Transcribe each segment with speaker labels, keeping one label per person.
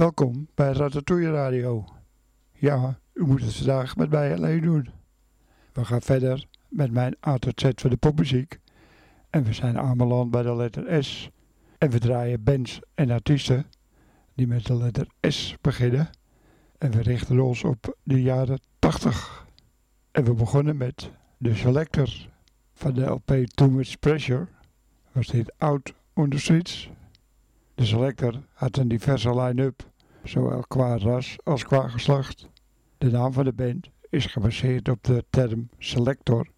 Speaker 1: Welkom bij Ratatouille Radio. Ja, u moet het vandaag met mij alleen doen. We gaan verder met mijn A tot Z van de popmuziek. En we zijn aanbeland bij de letter S. En we draaien bands en artiesten die met de letter S beginnen. En we richten ons op de jaren 80. En we begonnen met de Selector van de LP Too Much Pressure. Was dit Out on. De Selector had een diverse line-up, zowel qua ras als qua geslacht. De naam van de band is gebaseerd op de term selector,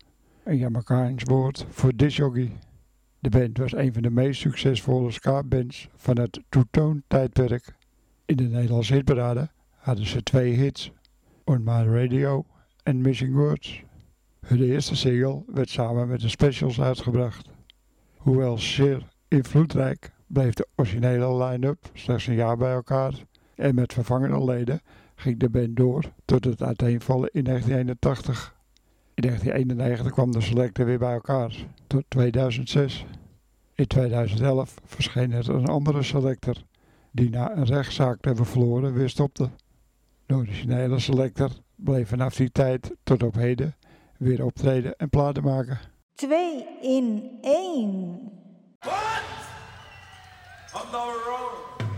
Speaker 1: een Jamaicaans woord voor disjockey. De band was een van de meest succesvolle ska-bands van het two-tone tijdperk. In de Nederlandse hitparade hadden ze twee hits, On My Radio en Missing Words. Hun eerste single werd samen met de specials uitgebracht. Hoewel zeer invloedrijk bleef de originele line-up slechts een jaar bij elkaar en met vervangende leden ging de band door tot het uiteenvallen in 1981. In 1991 kwam de selector weer bij elkaar, tot 2006. In 2011 verscheen er een andere selector, die na een rechtszaak te hebben verloren weer stopte. De originele selector bleef vanaf die tijd tot op heden weer optreden en platen maken.
Speaker 2: 2 in 1.
Speaker 3: What? I'm not wrong.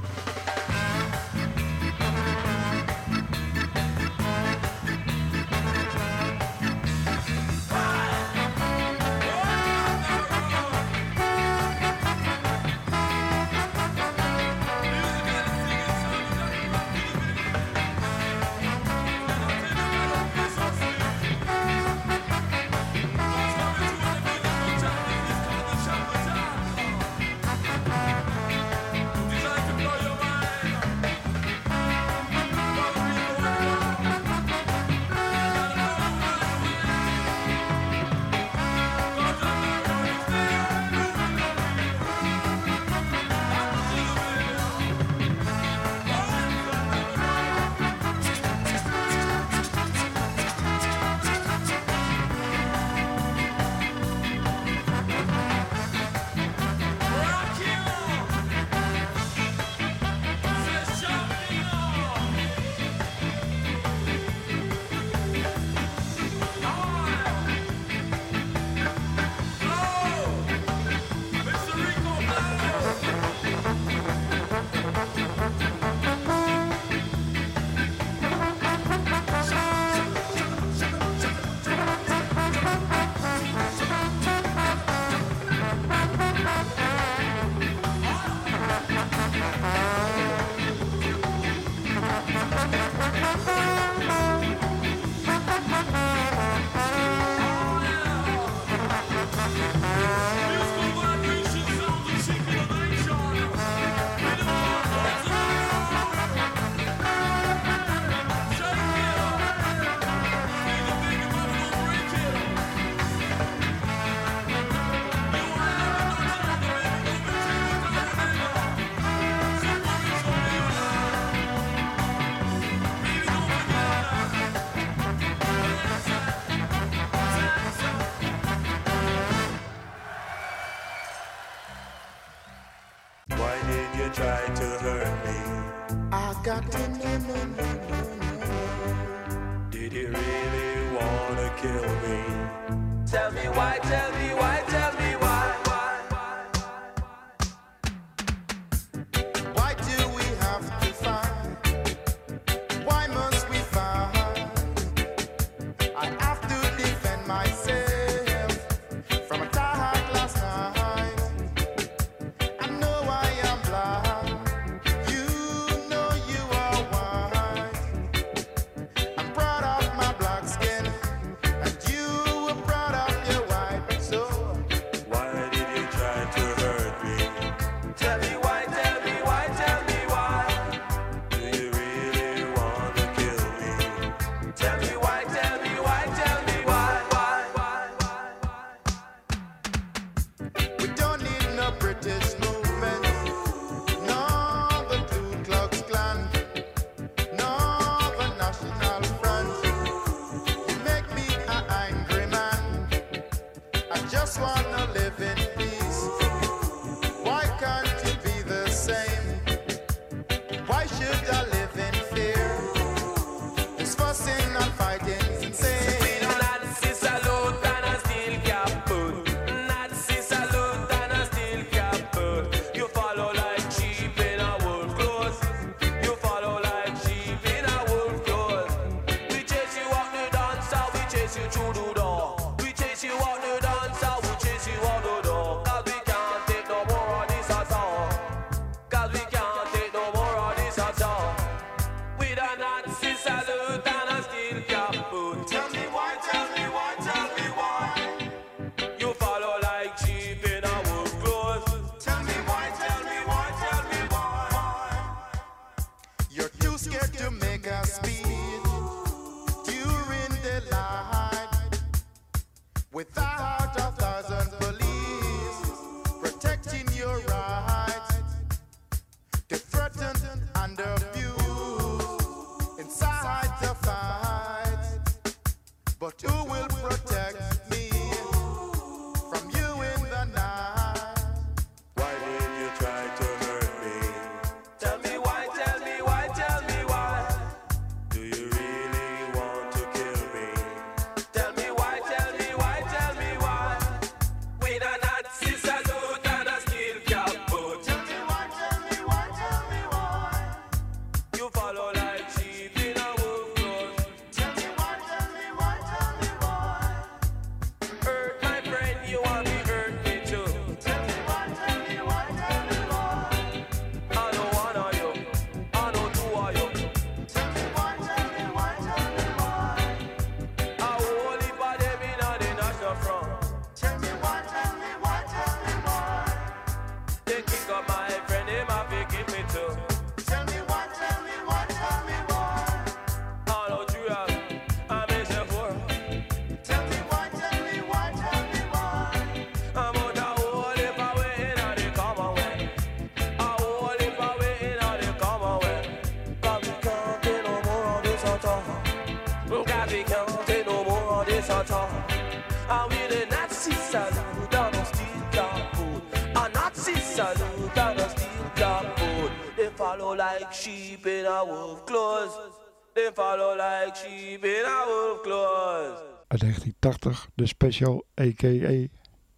Speaker 4: They follow like sheep in wolf clothes.
Speaker 1: Uit 1980 de special a.k.a.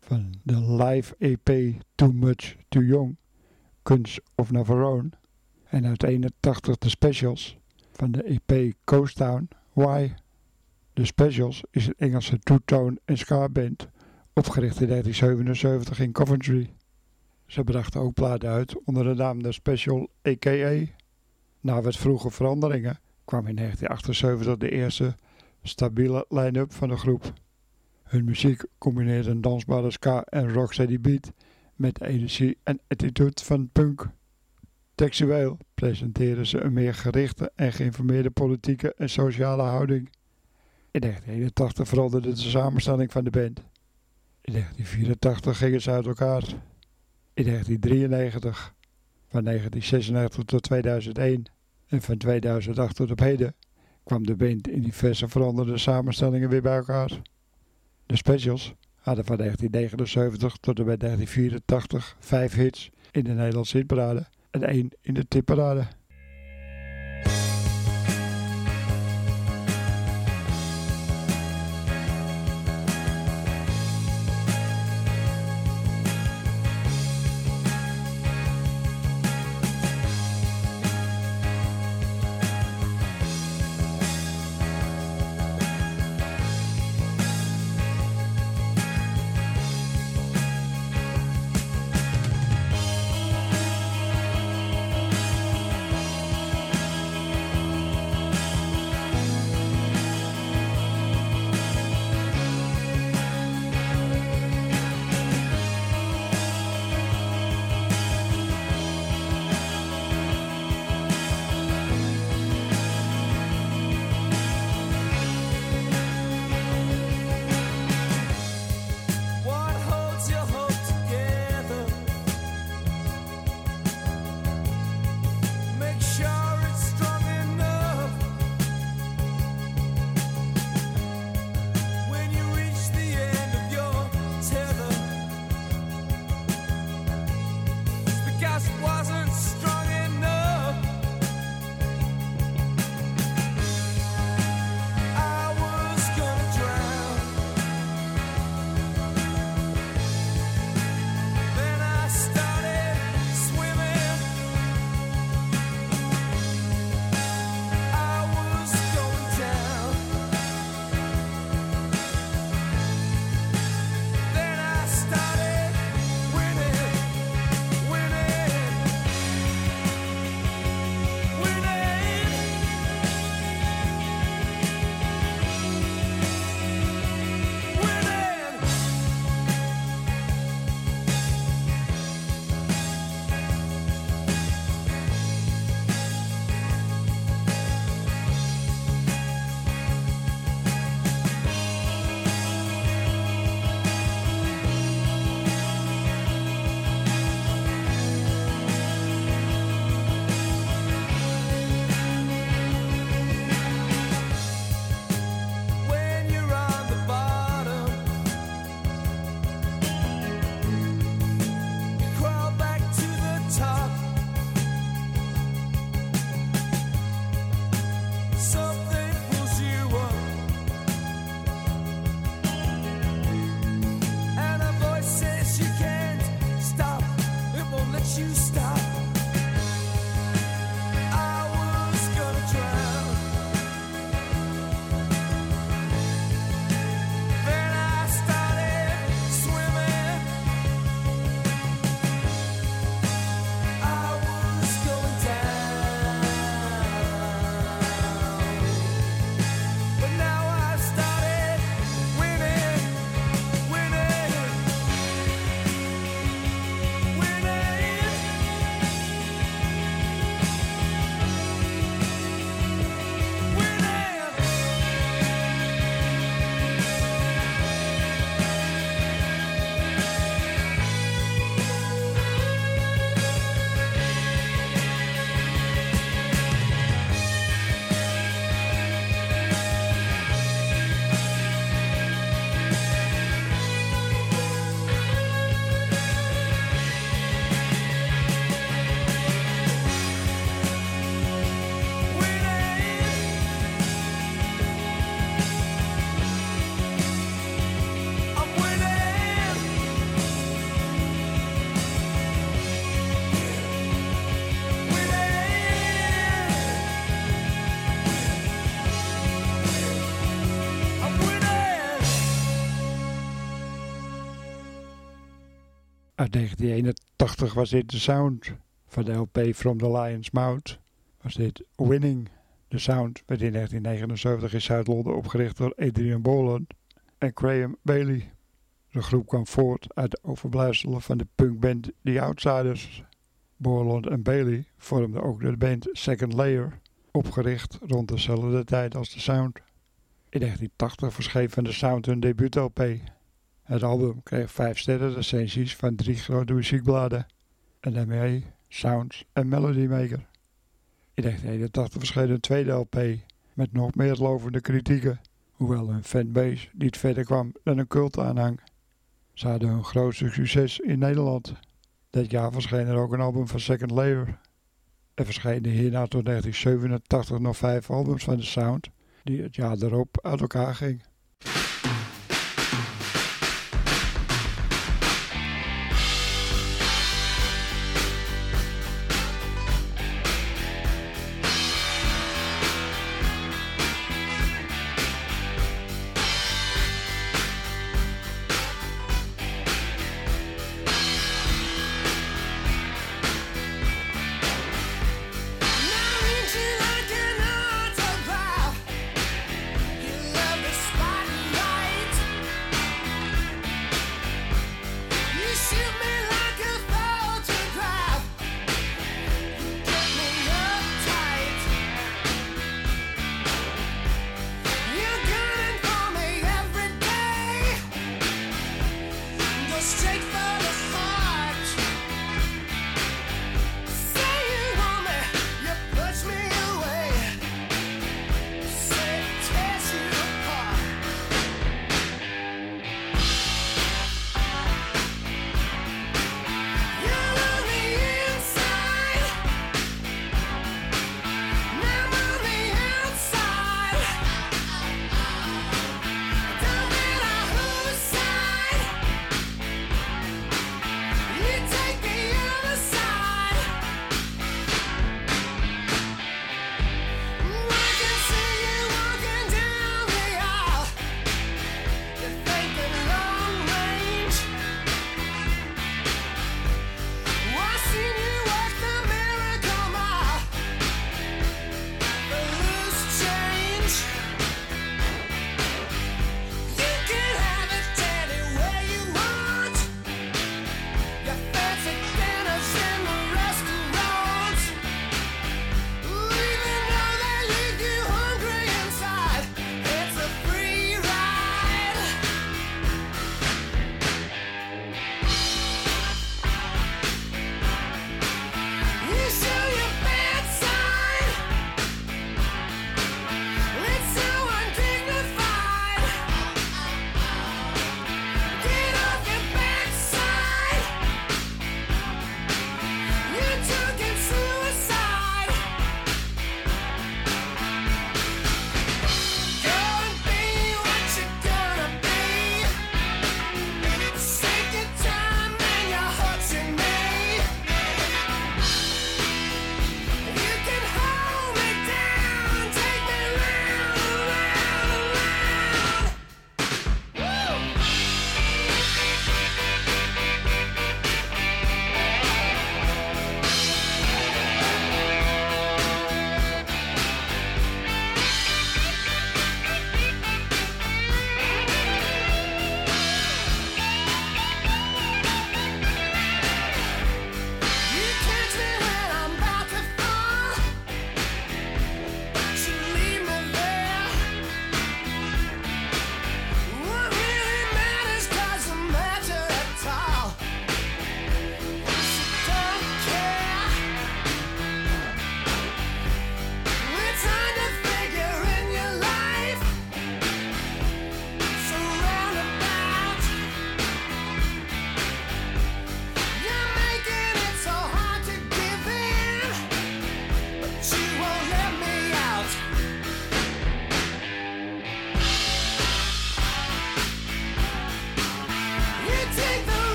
Speaker 1: van de live EP Too Much Too Young, Kunst of Navarone. En uit 81 de specials van de EP Coast Town, Why. De Specials is een Engelse two-tone en ska band, opgericht in 1977 in Coventry. Ze brachten ook platen uit onder de naam The Special a.k.a. Na wat vroege veranderingen kwam in 1978 de eerste stabiele line-up van de groep. Hun muziek combineerde een dansbare ska en rocksteady beat met de energie en attitude van punk. Textueel presenteren ze een meer gerichte en geïnformeerde politieke en sociale houding. In 1981 veranderde de samenstelling van de band. In 1984 gingen ze uit elkaar. In 1993, van 1996 tot 2001 en van 2008 tot op heden kwam de band in diverse veranderde samenstellingen weer bij elkaar. De specials hadden van 1979 tot en met 1984 vijf hits in de Nederlandse hitparade en één in de tipparade. Uit 1981 was dit de sound van de LP From the Lion's Mouth. Was dit Winning. De sound werd in 1979 in Zuid-Londen opgericht door Adrian Boland en Graham Bailey. De groep kwam voort uit de overblijfselen van de punkband The Outsiders. Borland en Bailey vormden ook de band Second Layer, opgericht rond dezelfde tijd als de Sound. In 1980 verscheen van de Sound hun debuut-LP. Het album kreeg vijf sterren recensies van drie grote muziekbladen. NME, Sounds en Melody Maker. In 1981 verscheen een tweede LP met nog meer lovende kritieken, hoewel hun fanbase niet verder kwam dan een cultaanhang. Ze hadden hun grootste succes in Nederland. Dat jaar verscheen er ook een album van Second Layer. Er verschenen hierna tot 1987 nog vijf albums van de Sound, die het jaar erop uit elkaar gingen.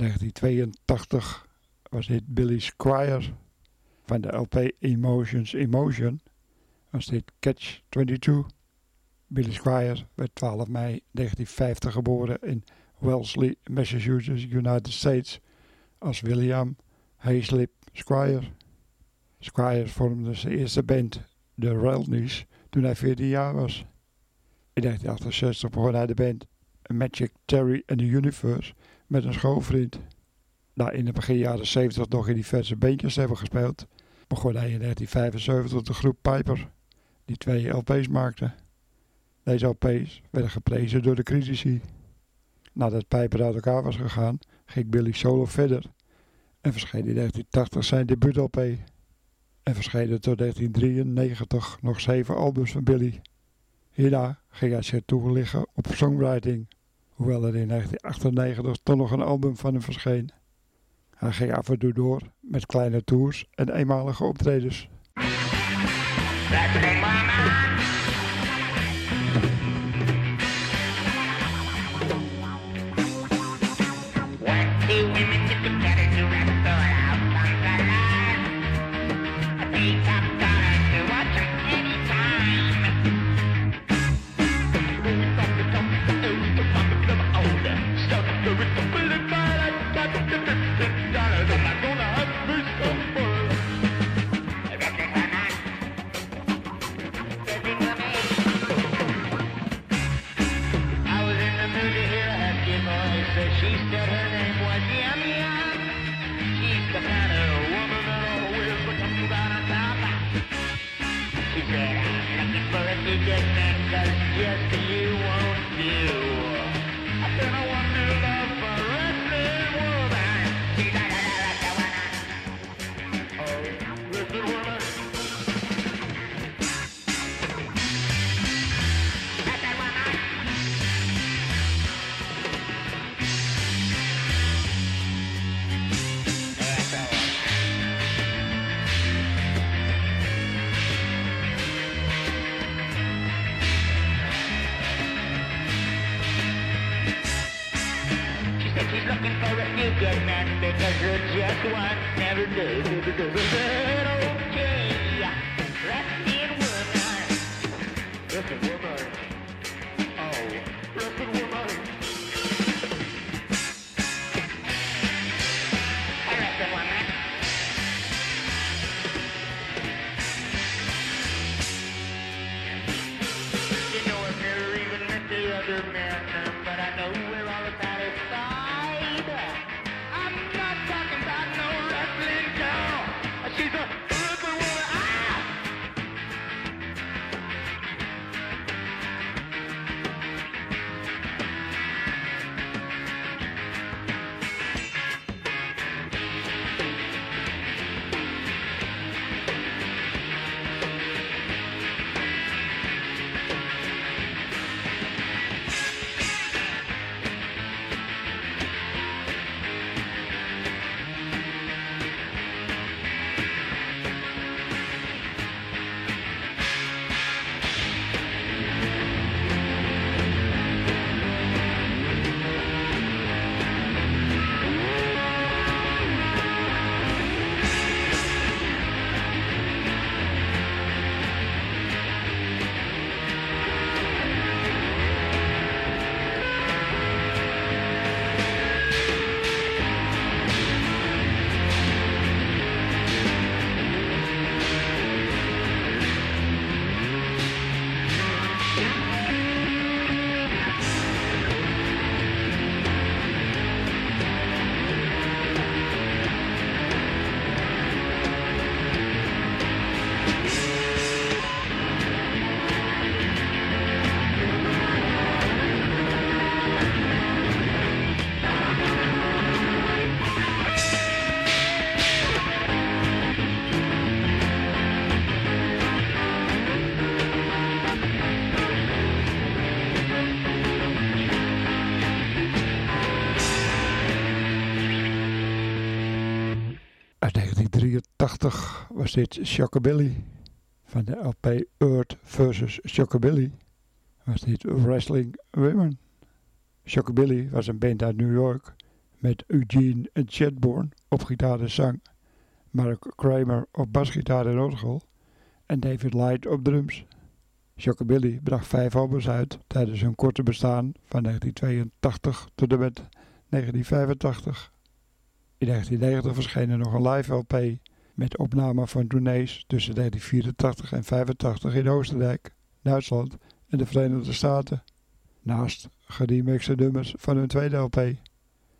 Speaker 1: 1982 was dit Billy Squire. Van de LP Emotions Emotion was dit Catch 22. Billy Squire werd 12 mei 1950 geboren in Wellesley, Massachusetts, United States als William Hayslip Squire. Squire vormde zijn eerste band, de Relnies, toen hij 14 jaar was. In 1968 begon hij de band Magic Terry and the Universe met een schoolvriend. Na in de begin jaren 70 nog in diverse te hebben gespeeld, begon hij in 1975 de groep Piper, die twee LP's maakte. Deze LP's werden geprezen door de critici. Nadat Piper uit elkaar was gegaan, ging Billy solo verder en verscheen in 1980 zijn debuut-LP. En verschenen tot 1993 nog zeven albums van Billy. Hierna ging hij zich toeliggen op songwriting, hoewel er in 1998 toch nog een album van hem verscheen. Hij ging af en toe door met kleine tours en eenmalige optredens.
Speaker 5: Because a good just one, never did, did, did, did,
Speaker 1: did, 1983 was dit Shockabilly. Van de LP Earth vs. Shockabilly was dit Wrestling Women. Shockabilly was een band uit New York met Eugene en Chadbourne op gitaar en zang, Mark Kramer op basgitaar en orgel en David Light op drums. Shockabilly bracht vijf albums uit tijdens hun korte bestaan van 1982 tot en met 1985. In 1990 verscheen er nog een live LP met opname van tournees tussen 1984 en 85 in Oostenrijk, Duitsland en de Verenigde Staten. Naast geremixte nummers van hun tweede LP.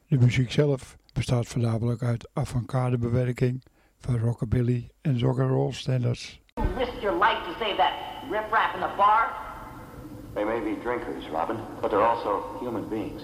Speaker 1: De muziek zelf bestaat voornamelijk uit avant-garde bewerking van rockabilly en rock'n'roll standards.
Speaker 6: risk your life to save that riffraff in the bar?
Speaker 7: They may be drinkers, Robin, but they're also human beings.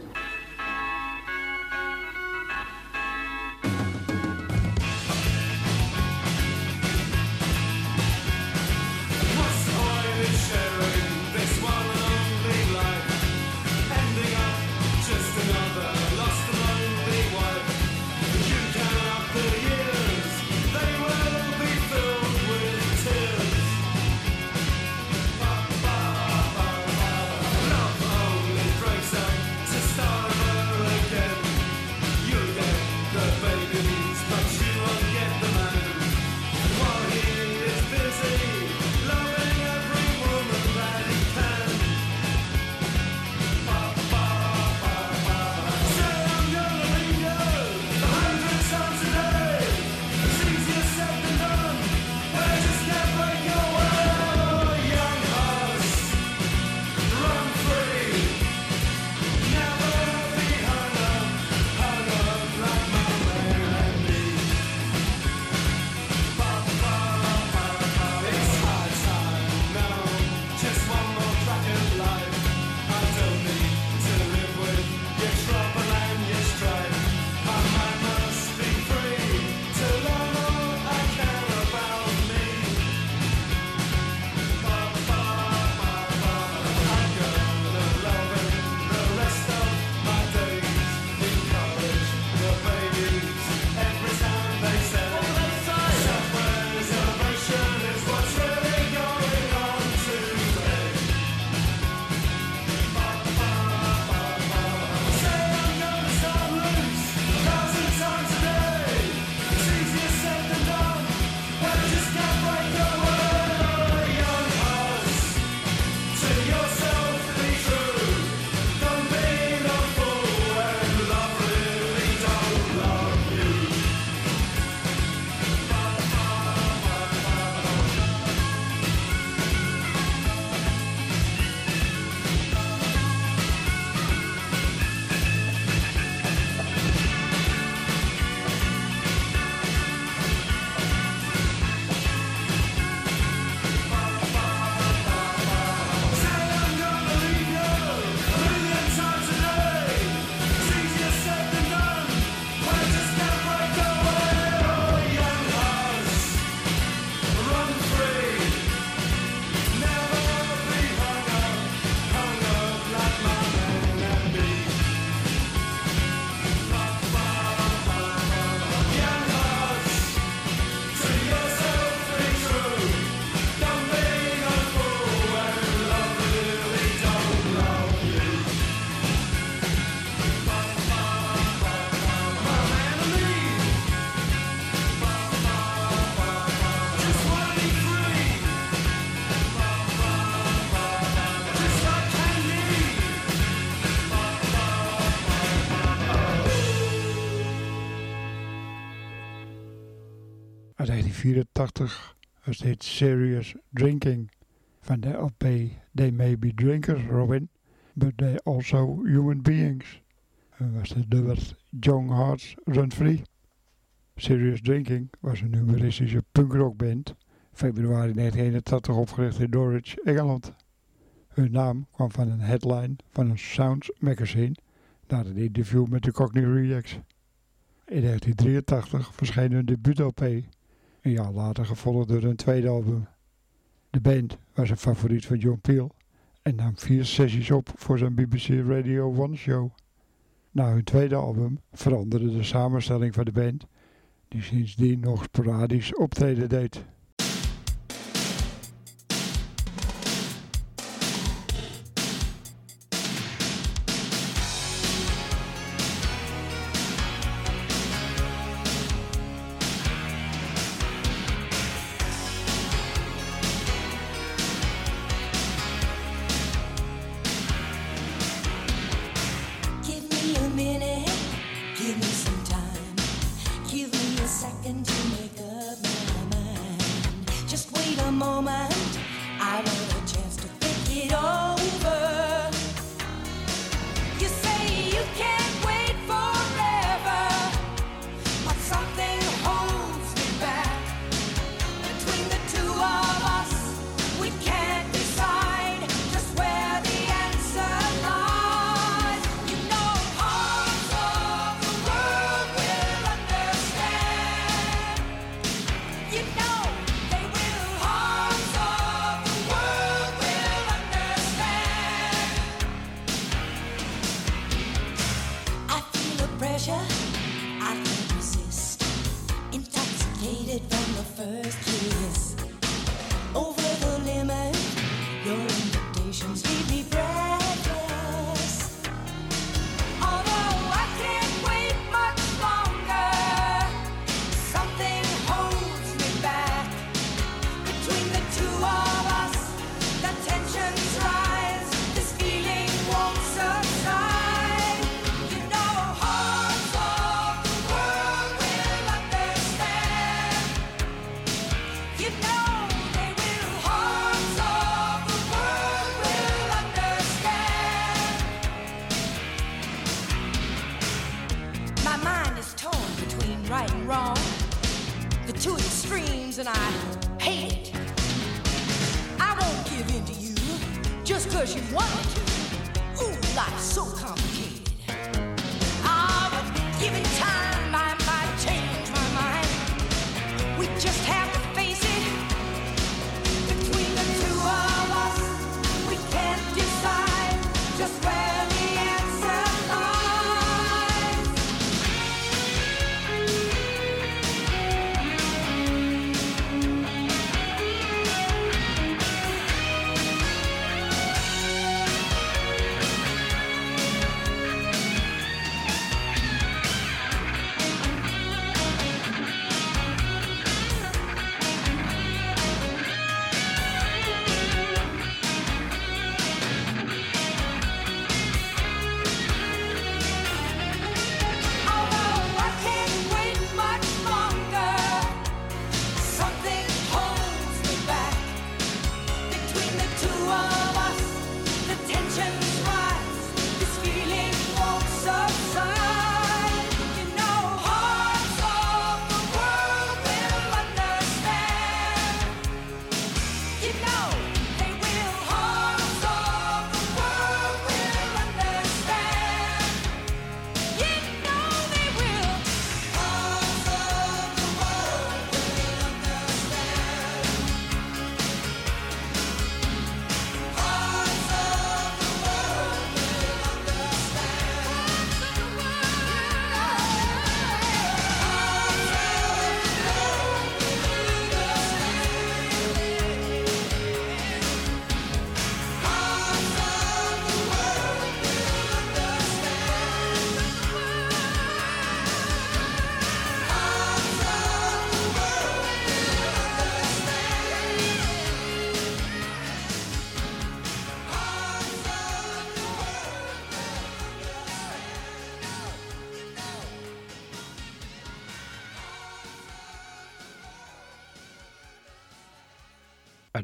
Speaker 1: 1984 was dit Serious Drinking van de LP They May Be Drinkers, Robin, but they also human beings. En was het nummer Young Hearts Run Free. Serious Drinking was een humoristische punkrockband, februari 1981 opgericht in Norwich, Engeland. Hun naam kwam van een headline van een Sounds magazine na een interview met de Cockney Rejects. In 1983 verscheen hun debuut-LP, een jaar later gevolgd door hun tweede album. De band was een favoriet van John Peel en nam vier sessies op voor zijn BBC Radio 1 show. Na hun tweede album veranderde de samenstelling van de band, die sindsdien nog sporadisch optreden deed.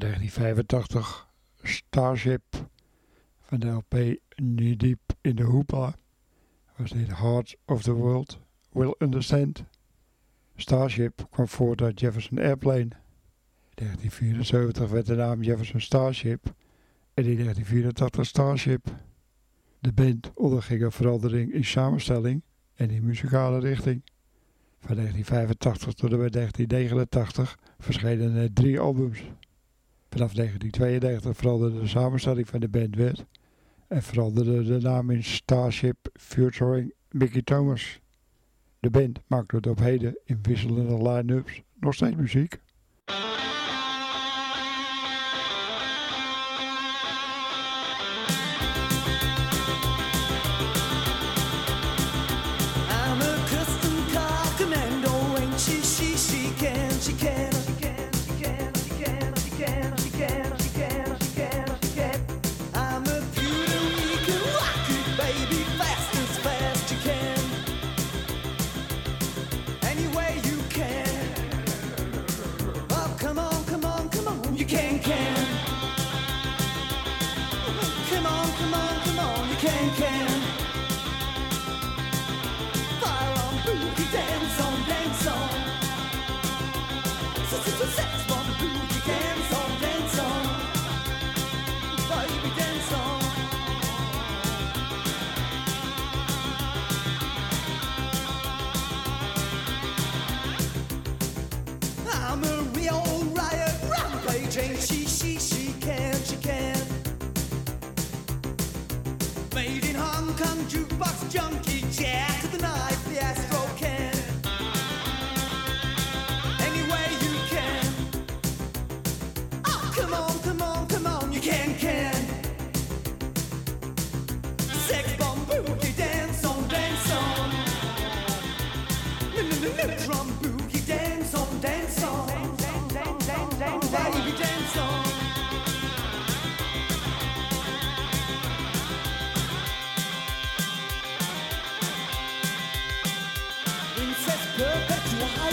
Speaker 1: 1985 Starship van de LP Knee Deep in de Hoopla was de Heart of the World Will Understand. Starship kwam voort uit Jefferson Airplane. 1974 werd de naam Jefferson Starship en in 1984 Starship. De band onderging een verandering in samenstelling en in muzikale richting. Van 1985 tot en met 1989 verschenen er drie albums. Vanaf 1992 veranderde de samenstelling van de band werd en veranderde de naam in Starship Featuring Mickey Thomas. De band maakt tot op heden in wisselende line-ups nog steeds muziek.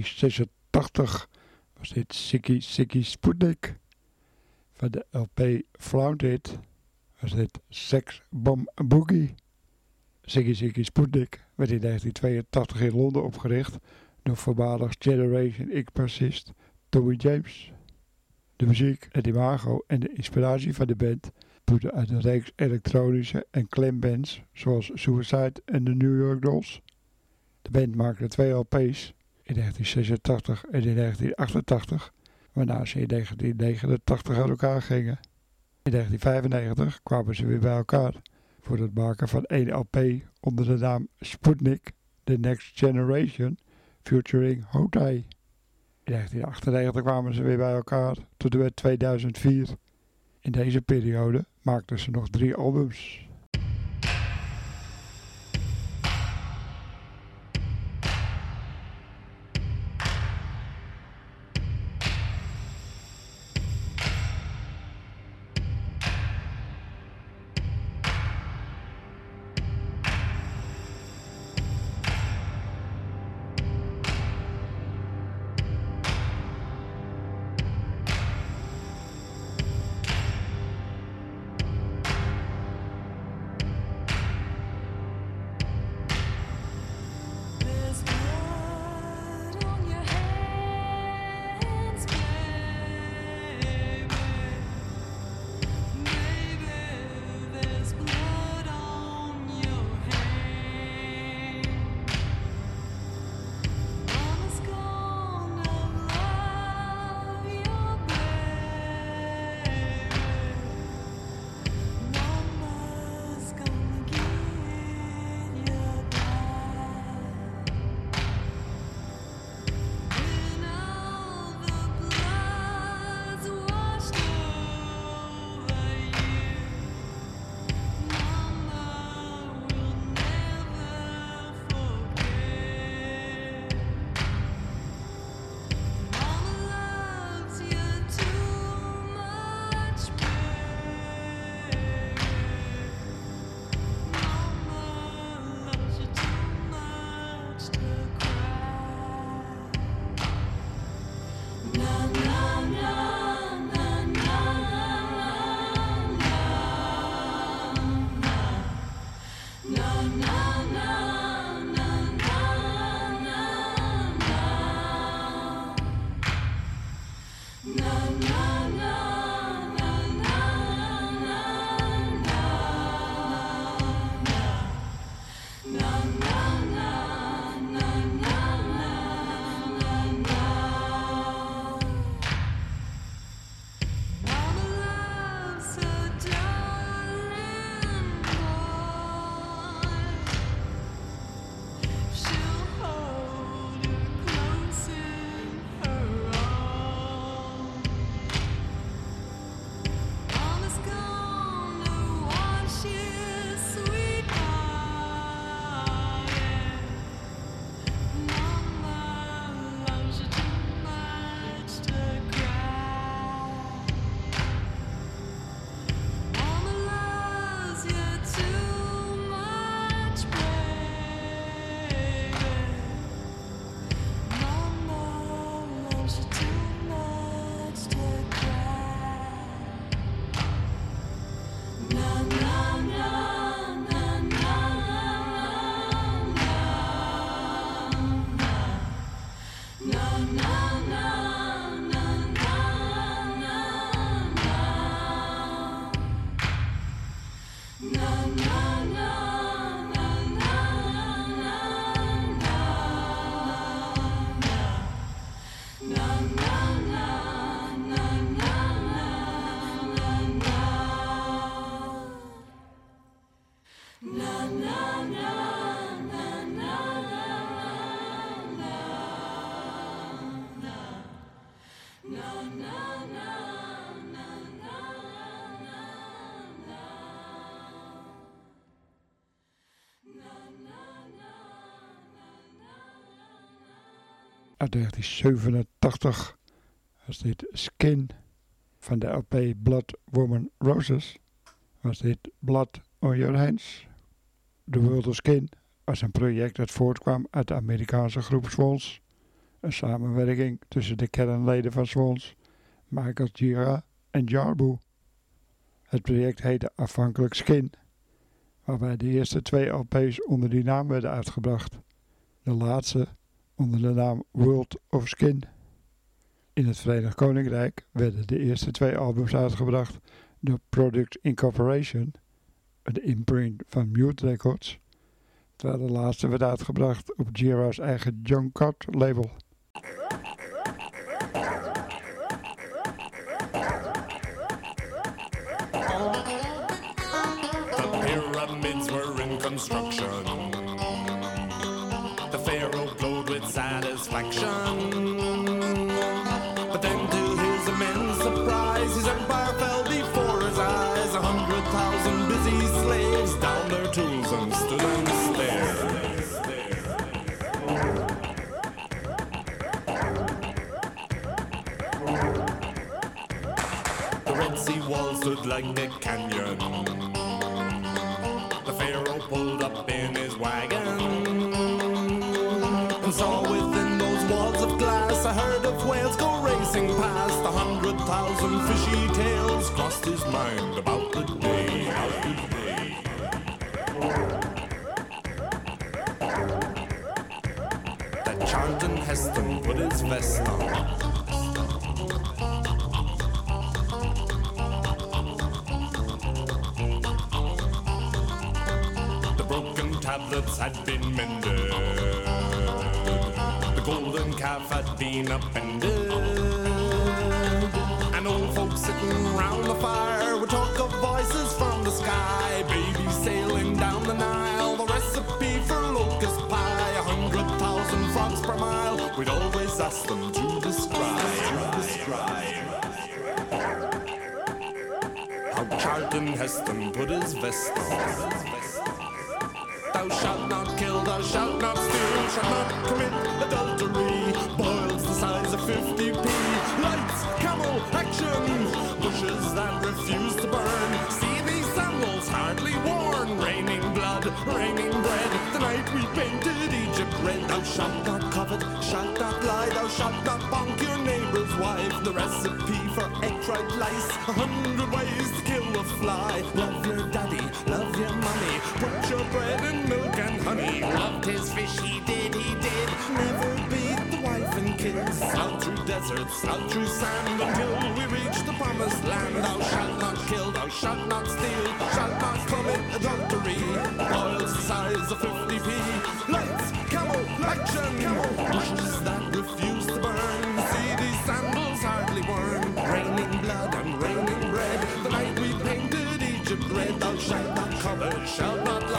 Speaker 1: 1986 was dit Sikki Sikki Sputnik. Van de LP Flounded was dit Sex Bomb Boogie. Sikki Sikki Sputnik werd in 1982 in Londen opgericht door voormalig Generation X-Persist Tommy James. De muziek, het imago en de inspiratie van de band boeten uit een reeks elektronische en klembands zoals Suicide en de New York Dolls. De band maakte twee LP's in 1986 en in 1988, waarna ze in 1989 uit elkaar gingen. In 1995 kwamen ze weer bij elkaar voor het maken van één LP onder de naam Sputnik The Next Generation featuring Hotai. In 1998 kwamen ze weer bij elkaar tot en 2004. In deze periode maakten ze nog drie albums. Uit 1987 was dit Skin. Van de LP Blood Woman Roses was dit Blood on Your Hands. The World of Skin was een project dat voortkwam uit de Amerikaanse groep Swans. Een samenwerking tussen de kernleden van Swans, Michael Gira en Jarbo. Het project heette afhankelijk Skin, waarbij de eerste twee LP's onder die naam werden uitgebracht. De laatste onder de naam World of Skin. In het Verenigd Koninkrijk werden de eerste twee albums uitgebracht door Product Incorporation, een imprint van Mute Records, terwijl de laatste werd uitgebracht op Giro's eigen John Cott label.
Speaker 8: Like a canyon. The Pharaoh pulled up in his wagon and saw within those walls of glass a herd of whales go racing past. A hundred thousand fishy tails crossed his mind about the day. About the day. That Charlton Heston put his vest on. Tablets had been mended. The golden calf had been upended. And old folks sitting round the fire would talk of voices from the sky. Babies sailing down the Nile. The recipe for locust pie. A hundred thousand frogs per mile. We'd always ask them to describe. describe. Charlton Heston put his vest on. Shalt not kill, thou shalt not steal, shalt not commit adultery. Boils the size of 50p. Lights, camel, action. Bushes that refuse to burn. See these sandals hardly worn. Raining blood, raining bread. The night we painted Egypt red. Thou shalt not covet, shalt not lie. Thou shalt not bonk your neighbor's wife. The recipe for egg fried lice. A hundred ways to kill a fly. Love your daddy, love your mommy. Put your bread in milk honey. Loved his fish, he did, he did. Never beat the wife and kids. Out through deserts, out through sand until we reach the promised land. Thou shalt not kill, thou shalt not steal, shalt not commit adultery. The size of 50p. Lights, camel, action. Bushes that refuse to burn. See these sandals hardly worn. Raining blood and raining bread. The night we painted Egypt red. Thou shalt not covet, shalt not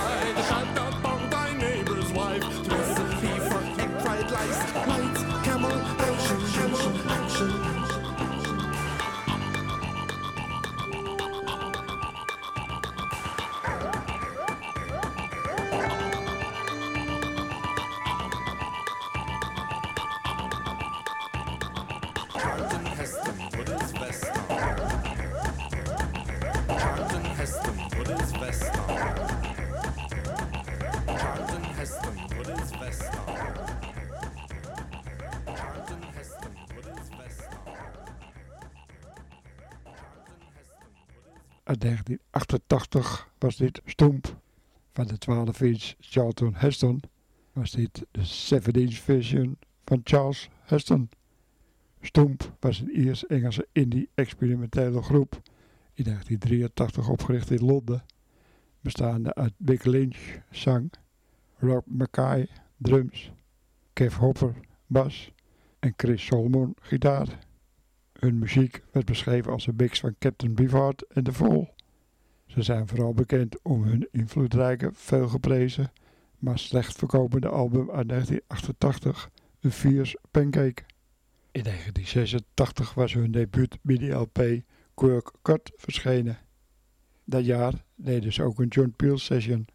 Speaker 1: 1988 was dit Stoemp. Van de 12 inch Charlton Heston was dit de 7 inch version van Charles Heston. Stoemp was een Iers-Engelse indie-experimentele groep in 1983 opgericht in Londen, bestaande uit Big Lynch, zang, Rob Mackay, drums, Kev Hopper, bas en Chris Solomon, gitaar. Hun muziek werd beschreven als een mix van Captain Beefheart en The Fall. Ze zijn vooral bekend om hun invloedrijke, veelgeprezen, maar slecht verkopende album uit 1988, The Fierce Pancake. In 1986 was hun debuut mini-LP Quirk Cut verschenen. Dat jaar deden ze ook een John Peel session.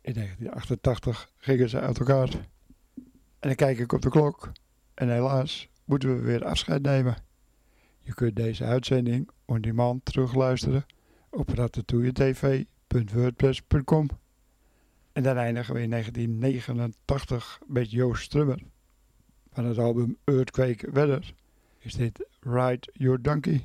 Speaker 1: In 1988 gingen ze uit elkaar. En dan kijk ik op de klok.
Speaker 9: En helaas moeten we weer afscheid nemen. Je kunt deze uitzending on demand terugluisteren op ratatouilletv.wordpress.com. En dan eindigen we in 1989 met Joost Strummer. Van het album Earthquake Weather is dit Ride Your Donkey.